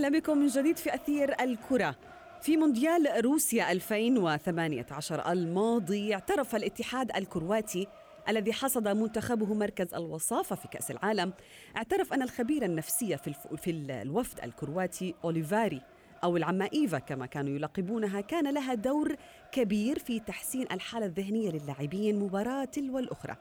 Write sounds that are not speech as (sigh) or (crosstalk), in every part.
أهلا بكم من جديد في أثير الكرة في مونديال روسيا 2018 الماضي اعترف الاتحاد الكرواتي الذي حصد منتخبه مركز الوصافة في كأس العالم اعترف أن الخبيرة النفسية في. في الوفد الكرواتي أوليفاري أو العمة إيفا كما كانوا يلقبونها كان لها دور كبير في تحسين الحالة الذهنية للاعبين مباراة تلو الأخرى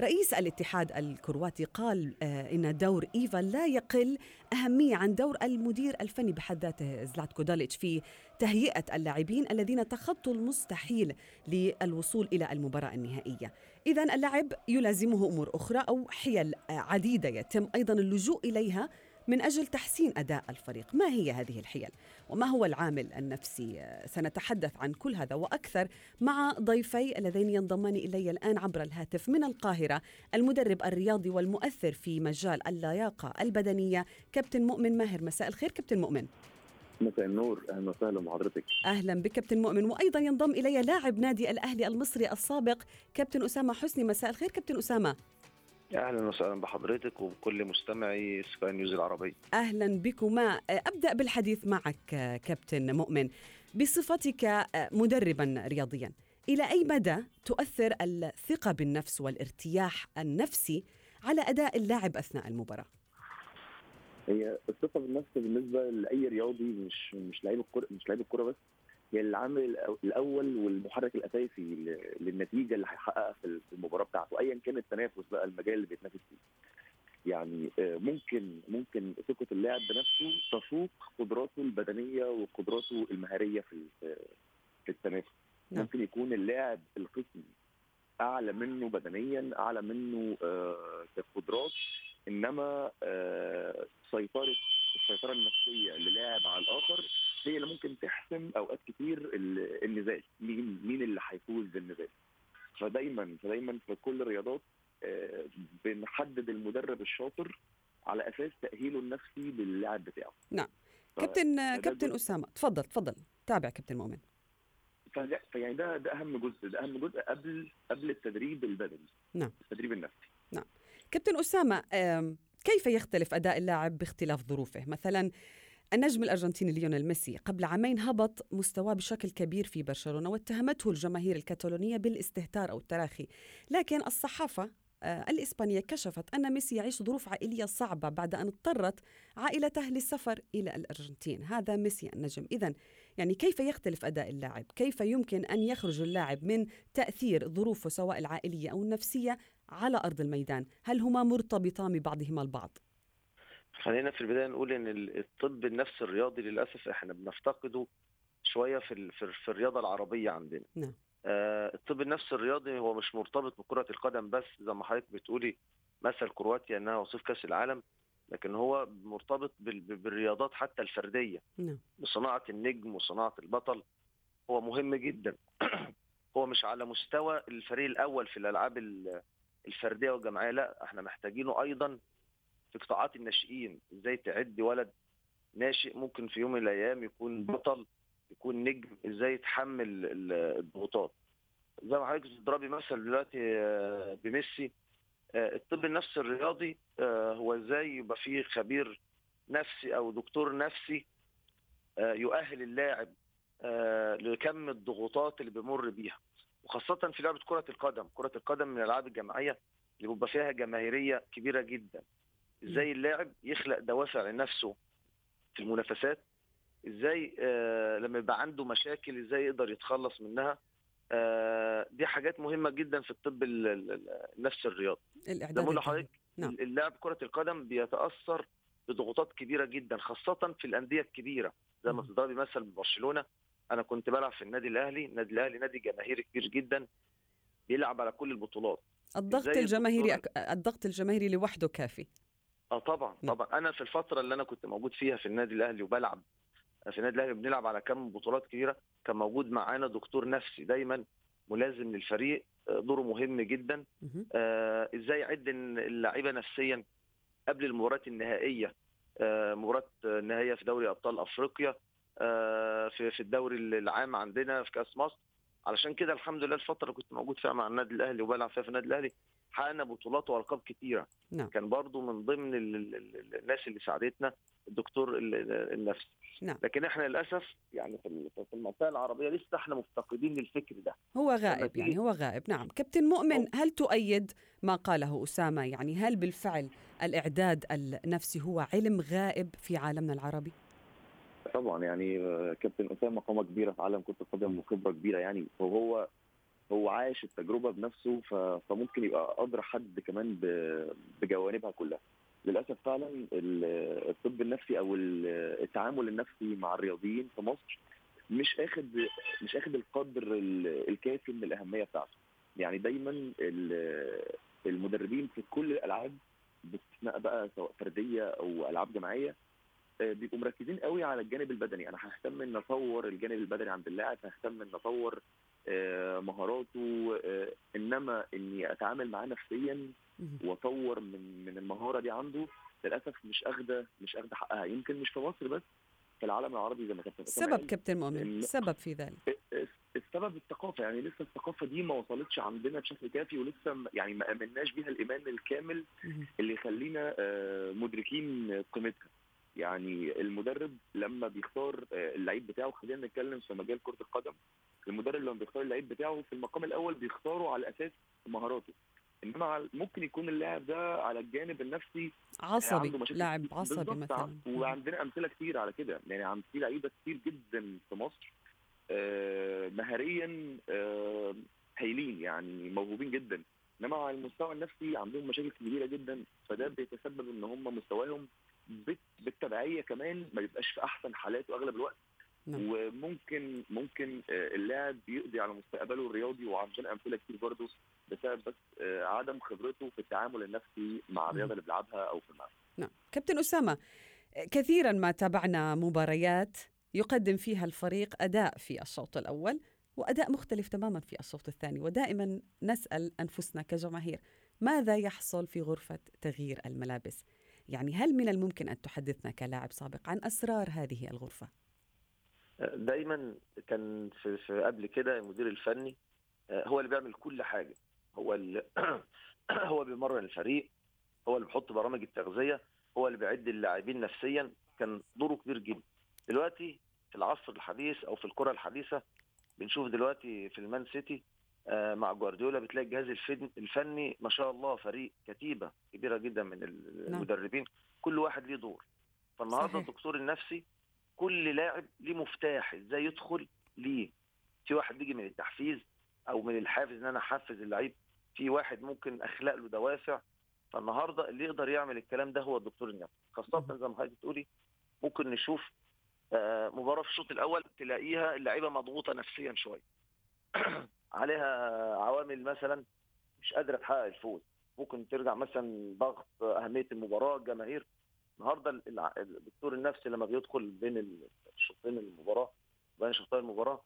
رئيس الاتحاد الكرواتي قال آه، إن دور إيفا لا يقل أهمية عن دور المدير الفني بحد ذاته زلاتكو داليتش في تهيئة اللاعبين الذين تخطوا المستحيل للوصول إلى المباراة النهائية. اذا اللاعب يلازمه أمور أخرى أو حيل عديدة يتم أيضا اللجوء إليها من أجل تحسين أداء الفريق، ما هي هذه الحيل؟ وما هو العامل النفسي؟ سنتحدث عن كل هذا وأكثر مع ضيفي اللذين ينضمان إلي الآن عبر الهاتف من القاهرة، المدرب الرياضي والمؤثر في مجال اللياقة البدنية كابتن مؤمن ماهر، مساء الخير كابتن مؤمن. مساء النور. أهلا وسهلا بحضرتك. أهلا بك كابتن مؤمن. وأيضا ينضم إلي لاعب نادي الأهلي المصري السابق كابتن أسامة حسني. مساء الخير كابتن أسامة. أهلا وسهلا بحضرتك وبكل مستمعي سكاي نيوز العربيه أهلا بكما. أبدأ بالحديث معك كابتن مؤمن بصفتك مدربا رياضيا. إلى أي مدى تؤثر الثقة بالنفس والارتياح النفسي على أداء اللاعب أثناء المباراة؟ هي الثقة بالنفس بالنسبة لأي رياضي مش مش لعيب الكره مش لعيب الكرة بس. هي العامل الأول والمحرك الأساسي للنتيجة اللي هيحققها في المباراة بتاعته ايا كان التنافس بقى المجال اللي بيتنافس فيه. يعني ممكن ممكن ثقة اللاعب بنفسه تفوق قدراته البدنية وقدراته المهارية في في التنافس. نعم. ممكن يكون اللاعب القسم أعلى منه بدنيا أعلى منه كقدرات إنما سيطرة السيطرة النفسية للاعب على الآخر تحسم أوقات كتير النزال مين مين اللي هيفوز بالنزال فدايما فدايما في كل الرياضات بنحدد المدرب الشاطر على أساس تأهيله النفسي للاعب بتاعه. نعم. كابتن كابتن أسامة تفضل تفضل تابع كابتن مؤمن. فيعني ده ده أهم جزء ده أهم جزء قبل قبل التدريب البدني. نعم. التدريب النفسي. نعم. كابتن أسامة كيف يختلف أداء اللاعب باختلاف ظروفه؟ مثلا النجم الأرجنتيني ليونيل ميسي قبل عامين هبط مستواه بشكل كبير في برشلونة واتهمته الجماهير الكتالونيه بالاستهتار أو التراخي. لكن الصحافة الإسبانية كشفت أن ميسي يعيش ظروف عائلية صعبة بعد أن اضطرت عائلته للسفر إلى الأرجنتين. هذا ميسي النجم. إذا يعني كيف يختلف أداء اللاعب؟ كيف يمكن أن يخرج اللاعب من تأثير ظروفه سواء العائلية أو النفسية على أرض الميدان؟ هل هما مرتبطان ببعضهما البعض؟ خلينا في البداية نقول إن الطب النفسي الرياضي للأسف إحنا بنفتقده شوية في في الرياضة العربية عندنا. نعم. آه الطب النفسي الرياضي هو مش مرتبط بكرة القدم بس زي ما حضرتك بتقولي مثل كرواتيا إنها وصيف كأس العالم لكن هو مرتبط بالرياضات حتى الفردية. نعم. بصناعة النجم وصناعة البطل هو مهم جدا. (clears throat) هو مش على مستوى الفريق الأول في الألعاب الفردية والجماعية لا إحنا محتاجينه أيضا في قطاعات الناشئين إزاي تعد ولد ناشئ ممكن في يوم من الأيام يكون بطل يكون نجم إزاي يتحمل الضغوطات؟ زي ما حضرتك بتضربي مثل دلوقتي بميسي الطب النفسي الرياضي هو إزاي يبقى فيه خبير نفسي أو دكتور نفسي يؤهل اللاعب لكم الضغوطات اللي بيمر بيها. وخاصة في لعبة كرة القدم، كرة القدم من الألعاب الجماعية اللي بيبقى فيها جماهيرية كبيرة جدا. إزاي اللاعب يخلق دوافع لنفسه في المنافسات؟ إزاي آه لما يبقى عنده مشاكل إزاي يقدر يتخلص منها؟ آه دي حاجات مهمة جدا في الطب النفسي الرياضي الإعداد لحضرتك نعم. اللاعب كرة القدم بيتأثر بضغوطات كبيرة جدا خاصة في الأندية الكبيرة. زي ما تضربي مثل ببرشلونه أنا كنت بلعب في النادي الأهلي. النادي الأهلي نادي جماهيري كبير جدا بيلعب على كل البطولات. الضغط الجماهيري. الضغط الجماهيري لوحده كافي. آه طبعا طبعا. أنا في الفترة اللي أنا كنت موجود فيها في النادي الأهلي وبلعب في النادي الأهلي بنلعب على كم بطولات كبيرة كان موجود معانا دكتور نفسي دايما ملازم للفريق دوره مهم جدا. آه إزاي يعد اللعيبة نفسيا قبل المباراة النهائية آه مباراة النهائية في دوري أبطال أفريقيا آه في في الدوري العام عندنا في كأس مصر. علشان كده الحمد لله الفترة اللي كنت موجود فيها مع النادي الأهلي وبلعب فيها في النادي الأهلي حققنا بطولات وألقاب كتيرة. نعم. كان برضو من ضمن ال- ال- ال- الناس اللي ساعدتنا الدكتور ال- ال- النفسي. نعم. لكن إحنا للأسف يعني في ال- في المنطقة العربية لسه إحنا مفتقدين للفكر ده. هو غائب يعني هو غائب. نعم. كابتن مؤمن هل تؤيد ما قاله أسامة؟ يعني هل بالفعل الإعداد النفسي هو علم غائب في عالمنا العربي؟ طبعا يعني آه، كابتن أسامة قامة كبيرة في عالم كرة القدم وخبرة كبيرة يعني. وهو هو عايش التجربة بنفسه فممكن يبقى أدرى حد كمان بجوانبها كلها. للأسف فعلا ال- الطب النفسي أو ال- التعامل النفسي مع الرياضيين في مصر مش آخد مش آخد القدر ال- الكافي من الأهمية بتاعته. يعني دايما ال- المدربين في كل الألعاب باستثناء بقى سواء فردية أو ألعاب جماعية آه، بيبقوا مركزين قوي على الجانب البدني. أنا ههتم إن أطور الجانب البدني عند اللاعب ههتم إن أطور مهاراته آه، إنما إني أتعامل معاه نفسيا. وأطور من من المهارة دي عنده للأسف مش أخدة مش أخدة حقها يمكن مش في مصر بس في العالم العربي زي ما كابتن أسامة سبب. كابتن مؤمن إن- سبب في ذلك السبب الثقافة يعني لسه الثقافة دي ما وصلتش عندنا بشكل كافي ولسه يعني ما آمناش بيها الإيمان الكامل. اللي يخلينا آه، مدركين قيمتها يعني المدرب لما بيختار آه، اللعيب بتاعه خلينا نتكلم في مجال كرة القدم. المدرب لما بيختار اللعيب بتاعه في المقام الأول بيختاره على أساس مهاراته. إنما ممكن يكون اللاعب ده على الجانب النفسي عصبي عنده مشاكل لاعب. عصبي. مثلا. وعندنا أمثلة كتير على كده. يعني عند في لعيبة كتير جدا في مصر آه، مهاريا آه، هايلين يعني موهوبين جدا. إنما على المستوى النفسي عندهم مشاكل كبيرة جدا. فده بيتسبب إن هم مستواهم بالتبعية كمان ما بيبقاش في أحسن حالاته اغلب الوقت. نعم. وممكن ممكن آه، اللاعب بيقضي على مستقبله الرياضي وعندنا أمثلة كتير برضه بسبب بس آه، عدم خبرته في التعامل النفسي مع الرياضة اللي بيلعبها أو في الملعب. نعم. كابتن أسامة كثيرا ما تابعنا مباريات يقدم فيها الفريق أداء في الشوط الأول وأداء مختلف تماما في الشوط الثاني. ودائما نسأل أنفسنا كجماهير ماذا يحصل في غرفة تغيير الملابس؟ يعني هل من الممكن أن تحدثنا كلاعب سابق عن أسرار هذه الغرفة؟ دايما كان في, في قبل كده المدير الفني آه، هو اللي بيعمل كل حاجة. هو اللي (clears throat) هو بيمرن الفريق هو اللي بيحط برامج التغذية هو اللي بيعد اللاعبين نفسيا. كان دوره كبير جدا. دلوقتي في العصر الحديث أو في الكرة الحديثة بنشوف دلوقتي في المان سيتي مع جوارديولا بتلاقي الجهاز الفن- الفني ما شاء الله فريق كتيبة كبيرة جدا من المدربين. كل واحد ليه دور. فالنهاردة. الدكتور النفسي كل لاعب ليه مفتاح إزاي يدخل ليه. في واحد بيجي من التحفيز أو من الحافز إن أنا أحفز اللعيب. في واحد ممكن أخلق له دوافع. فالنهاردة اللي يقدر يعمل الكلام ده هو الدكتور النفسي. خاصة زي ما حضرتك بتقولي ممكن نشوف آه، مباراة في الشوط الأول تلاقيها اللعيبة مضغوطة نفسيا شوية. (clears throat) عليها عوامل مثلا مش قادرة تحقق الفوز. ممكن ترجع مثلا ضغط أهمية المباراة الجماهير. النهارده الدكتور النفسي لما بيدخل بين الشوطين المباراة بين شوطين المباراة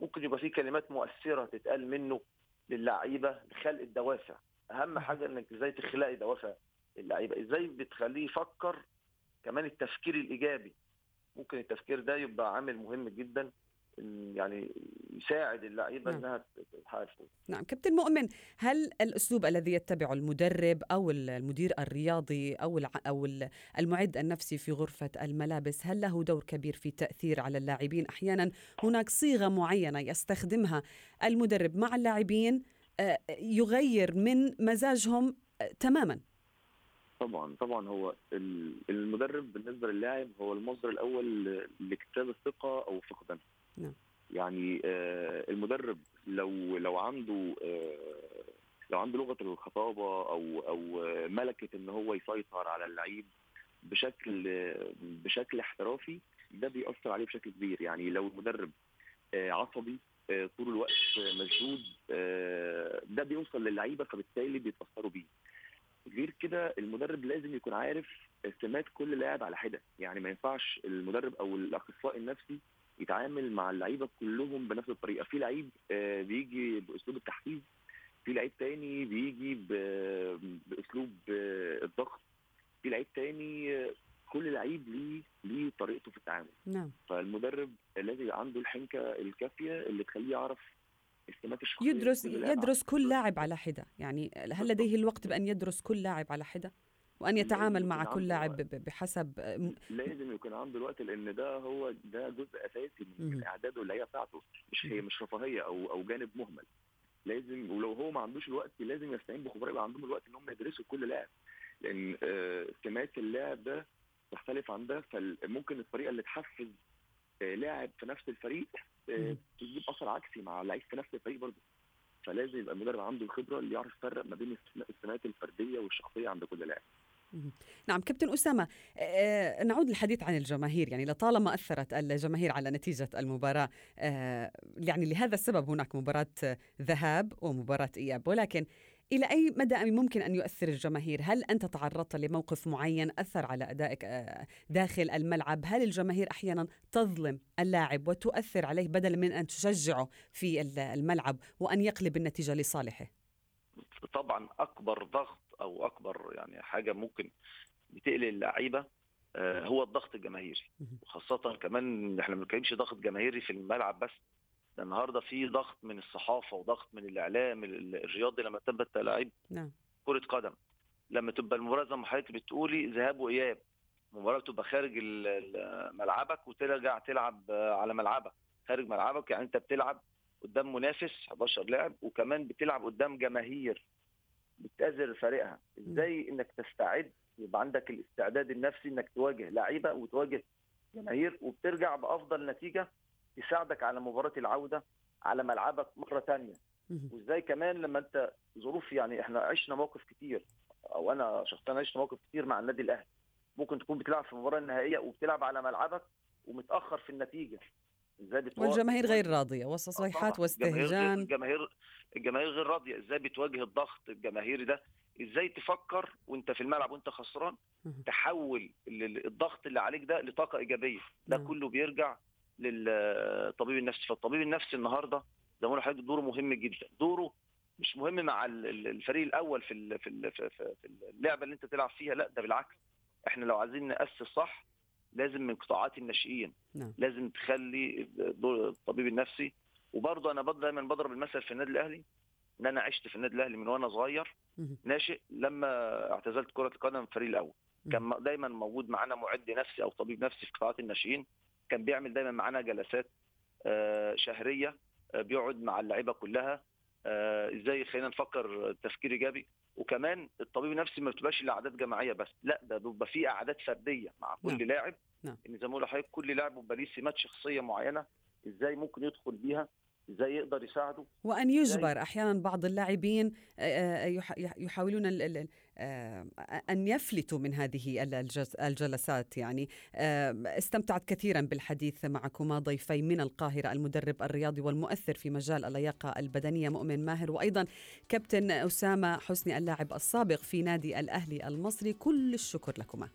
ممكن يبقى في كلمات مؤثرة تتقال منه للعيبة لخلق الدوافع. أهم حاجة إنك إزاي تخلقي دوافع اللعيبه إزاي بتخليه يفكر كمان التفكير الإيجابي. ممكن التفكير ده يبقى عامل مهم جدا. يعني يساعد اللعيبه نعم. انها الفوز نعم كابتن مؤمن هل الأسلوب الذي يتبعه المدرب أو المدير الرياضي أو ال- المعد النفسي في غرفة الملابس هل له دور كبير في التأثير على اللاعبين أحيانا هناك صيغة معينة يستخدمها المدرب مع اللاعبين آه، يغير من مزاجهم آه، تماما طبعا طبعا هو ال- المدرب بالنسبة للاعب هو المصدر الأول لاكتساب الثقة أو فقدانها نعم. يعني آه، المدرب لو لو عنده آه، لو عنده لغة الخطابة أو أو آه، ملكة إن هو يسيطر على اللعيب بشكل بشكل احترافي ده بيأثر عليه بشكل كبير. يعني لو المدرب عصبي طول الوقت مشدود ده بيوصل للعيبة فبالتالي بيتأثروا بيه. غير كده المدرب لازم يكون عارف سمات كل لاعب على حدة. يعني ما ينفعش المدرب أو الأخصائي النفسي يتعامل مع اللعيبة كلهم بنفس الطريقة. في لعيب آه، بيجي بأسلوب التحفيز في لعيب تاني بيجي بأسلوب آه، الضغط في لعيب تاني آه، كل لعيب ليه ليه طريقته في التعامل. نعم. فالمدرب لازم يبقى عنده الحنكة الكافية اللي تخليه يعرف السمات الشخصيه يدرس يدرس كل لاعب على حدة. يعني هل. لديه الوقت بأن يدرس كل لاعب على حدة؟ وأن لازم يتعامل مع كل لاعب بحسب لازم يكون عنده الوقت لأن ده هو ده جزء أساسي من اعداده اللعيبه بتاعته. مش هي مش رفاهية أو أو جانب مهمل. لازم ولو هو ما عندوش الوقت لازم يستعين بخبراء يبقى عندهم الوقت إن هم يدرسوا كل لاعب. لأن آه، سمات اللاعب ده تختلف عن ده فممكن الطريقة اللي تحفز آه، لاعب في نفس الفريق آه،. تجيب أثر عكسي مع لعيب في نفس الفريق برضه. فلازم يبقى المدرب عنده الخبرة اللي يعرف يفرق ما بين السم- السمات الفردية والشخصية عند كل لاعب. نعم كابتن أسامة آه، نعود للحديث عن الجماهير يعني لطالما أثرت الجماهير على نتيجة المباراة آه، يعني لهذا السبب هناك مباراة آه، ذهاب ومباراة إياب ولكن إلى أي مدى ممكن أن يؤثر الجماهير؟ هل أنت تعرضت لموقف معين أثر على أدائك آه، داخل الملعب؟ هل الجماهير أحيانا تظلم اللاعب وتؤثر عليه بدلا من أن تشجعه في ال- الملعب وأن يقلب النتيجة لصالحه؟ طبعا أكبر ضغط أو أكبر يعني حاجة ممكن بتقلق اللعيبة آه، هو الضغط الجماهيري. وخاصة كمان إحنا ما بنتكلمش ضغط جماهيري في الملعب بس ده النهارده في ضغط من الصحافة وضغط من الإعلام ال- الرياضي لما تبقى لعيب نعم. كرة قدم. لما تبقى المباراه زي ما حضرتك بتقولي ذهاب وإياب مباراه تبقى خارج ملعبك وترجع تلعب على ملعبك. خارج ملعبك يعني أنت بتلعب قدام منافس 11 لاعب وكمان بتلعب قدام جماهير. بتأزر فريقها. إزاي إنك تستعد؟ يبقى عندك الاستعداد النفسي إنك تواجه لعيبة وتواجه جماهير وبترجع بأفضل نتيجة تساعدك على مباراة العودة على ملعبك مرة تانية. مهم. وإزاي كمان لما أنت ظروف يعني إحنا عشنا موقف كتير أو أنا شخصيا عشت مواقف كتير مع النادي الأهلي. ممكن تكون بتلعب في المباراه النهائيه وبتلعب على ملعبك ومتأخر في النتيجة. إزاي بتوا- والجماهير غير راضية وسط طبعاً. صيحات الجماهير غير- واستهجان. الجماهير الجماهير غير راضية. إزاي بتواجه الضغط الجماهيري ده؟ إزاي تفكر وأنت في الملعب وأنت خسران. تحول ال- الضغط اللي عليك ده لطاقة إيجابية. ده. كله بيرجع للطبيب النفسي فالطبيب النفسي النهارده زي ما بقول لحضرتك دوره مهم جدا. دوره مش مهم مع ال- ال- الفريق الأول في في ال- في في- في اللعبة اللي أنت تلعب فيها. لأ ده بالعكس. إحنا لو عايزين نأسس صح لازم من قطاعات الناشئين. نعم. لازم تخلي دور الطبيب النفسي وبرضه أنا دايما بضرب المثل في النادي الأهلي إن أنا عشت في النادي الأهلي من وأنا صغير. ناشئ لما اعتزلت كرة القدم الفريق الأول. كان دايما موجود معانا معد نفسي أو طبيب نفسي في قطاعات الناشئين. كان بيعمل دايما معانا جلسات آه، شهرية آه، بيقعد مع اللعيبة كلها. آه، إزاي خلينا نفكر تفكير إيجابي؟ وكمان الطبيب النفسي ما بتبقاش الاعداد جماعية بس لا ده بيبقى في أعداد فردية مع كل نعم. لاعب. نعم. إن زي ما بقول لحضرتك كل لاعب بيبقى ليه سمات شخصية معينة. إزاي ممكن يدخل بيها إزاي يقدر يساعده. وأن يجبر أحيانا بعض اللاعبين آه، آه، يح- يحاولون آه، أن يفلتوا من هذه الجلسات يعني. آه، استمتعت كثيرا بالحديث معكما ضيفي من القاهرة المدرب الرياضي والمؤثر في مجال اللياقة البدنية مؤمن ماهر وأيضا كابتن أسامة حسني اللاعب السابق في نادي الأهلي المصري. كل الشكر لكما.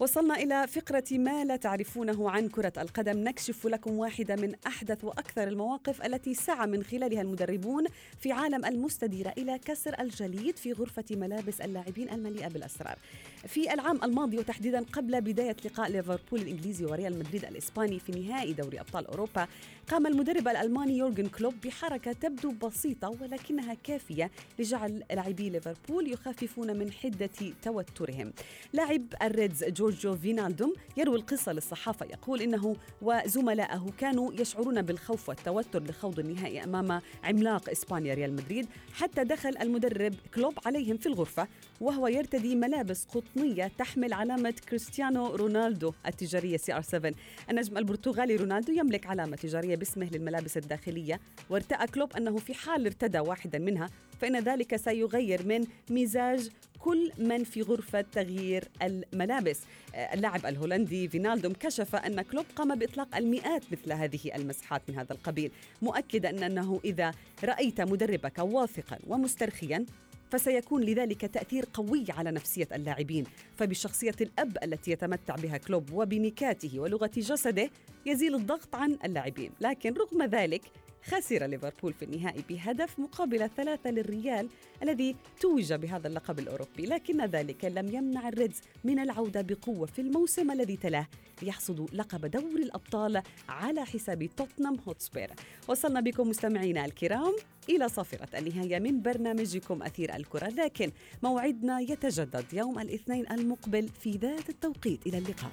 وصلنا إلى فقرة ما لا تعرفونه عن كرة القدم. نكشف لكم واحدة من أحدث وأكثر المواقف التي سعى من خلالها المدربون في عالم المستديرة إلى كسر الجليد في غرفة ملابس اللاعبين المليئة بالأسرار. في العام الماضي وتحديدا قبل بداية لقاء ليفربول الإنجليزي وريال مدريد الإسباني في نهائي دوري أبطال أوروبا قام المدرب الألماني يورجن كلوب بحركة تبدو بسيطة ولكنها كافية لجعل لاعبي ليفربول يخففون من حدة توترهم. لاعب الريدز جورجو فينالدوم يروي القصة للصحافة يقول إنه وزملائه كانوا يشعرون بالخوف والتوتر لخوض النهائي أمام عملاق إسبانيا ريال مدريد حتى دخل المدرب كلوب عليهم في الغرفة وهو يرتدي ملابس قطنية تحمل علامة كريستيانو رونالدو التجارية CR 7 النجم البرتغالي رونالدو يملك علامة تجارية باسمه للملابس الداخلية وارتأى كلوب أنه في حال ارتدى واحدا منها فإن ذلك سيغير من مزاج كل من في غرفة تغيير الملابس. اللاعب الهولندي فينالدوم كشف أن كلوب قام بإطلاق المئات مثل هذه المزحات من هذا القبيل مؤكدا أنه إذا رأيت مدربك واثقا ومسترخيا فسيكون لذلك تأثير قوي على نفسية اللاعبين. فبشخصية الأب التي يتمتع بها كلوب وبنكاته ولغة جسده يزيل الضغط عن اللاعبين. لكن رغم ذلك خسر ليفربول في النهائي بهدف مقابل ثلاثة للريال الذي توج بهذا اللقب الأوروبي لكن ذلك لم يمنع الريدز من العودة بقوة في الموسم الذي تلاه ليحصدوا لقب دوري الأبطال على حساب توتنهام هوتسبير. وصلنا بكم مستمعينا الكرام إلى صافرة النهاية من برنامجكم أثير الكرة لكن موعدنا يتجدد يوم الاثنين المقبل في ذات التوقيت. إلى اللقاء.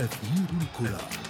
أثير الكرة.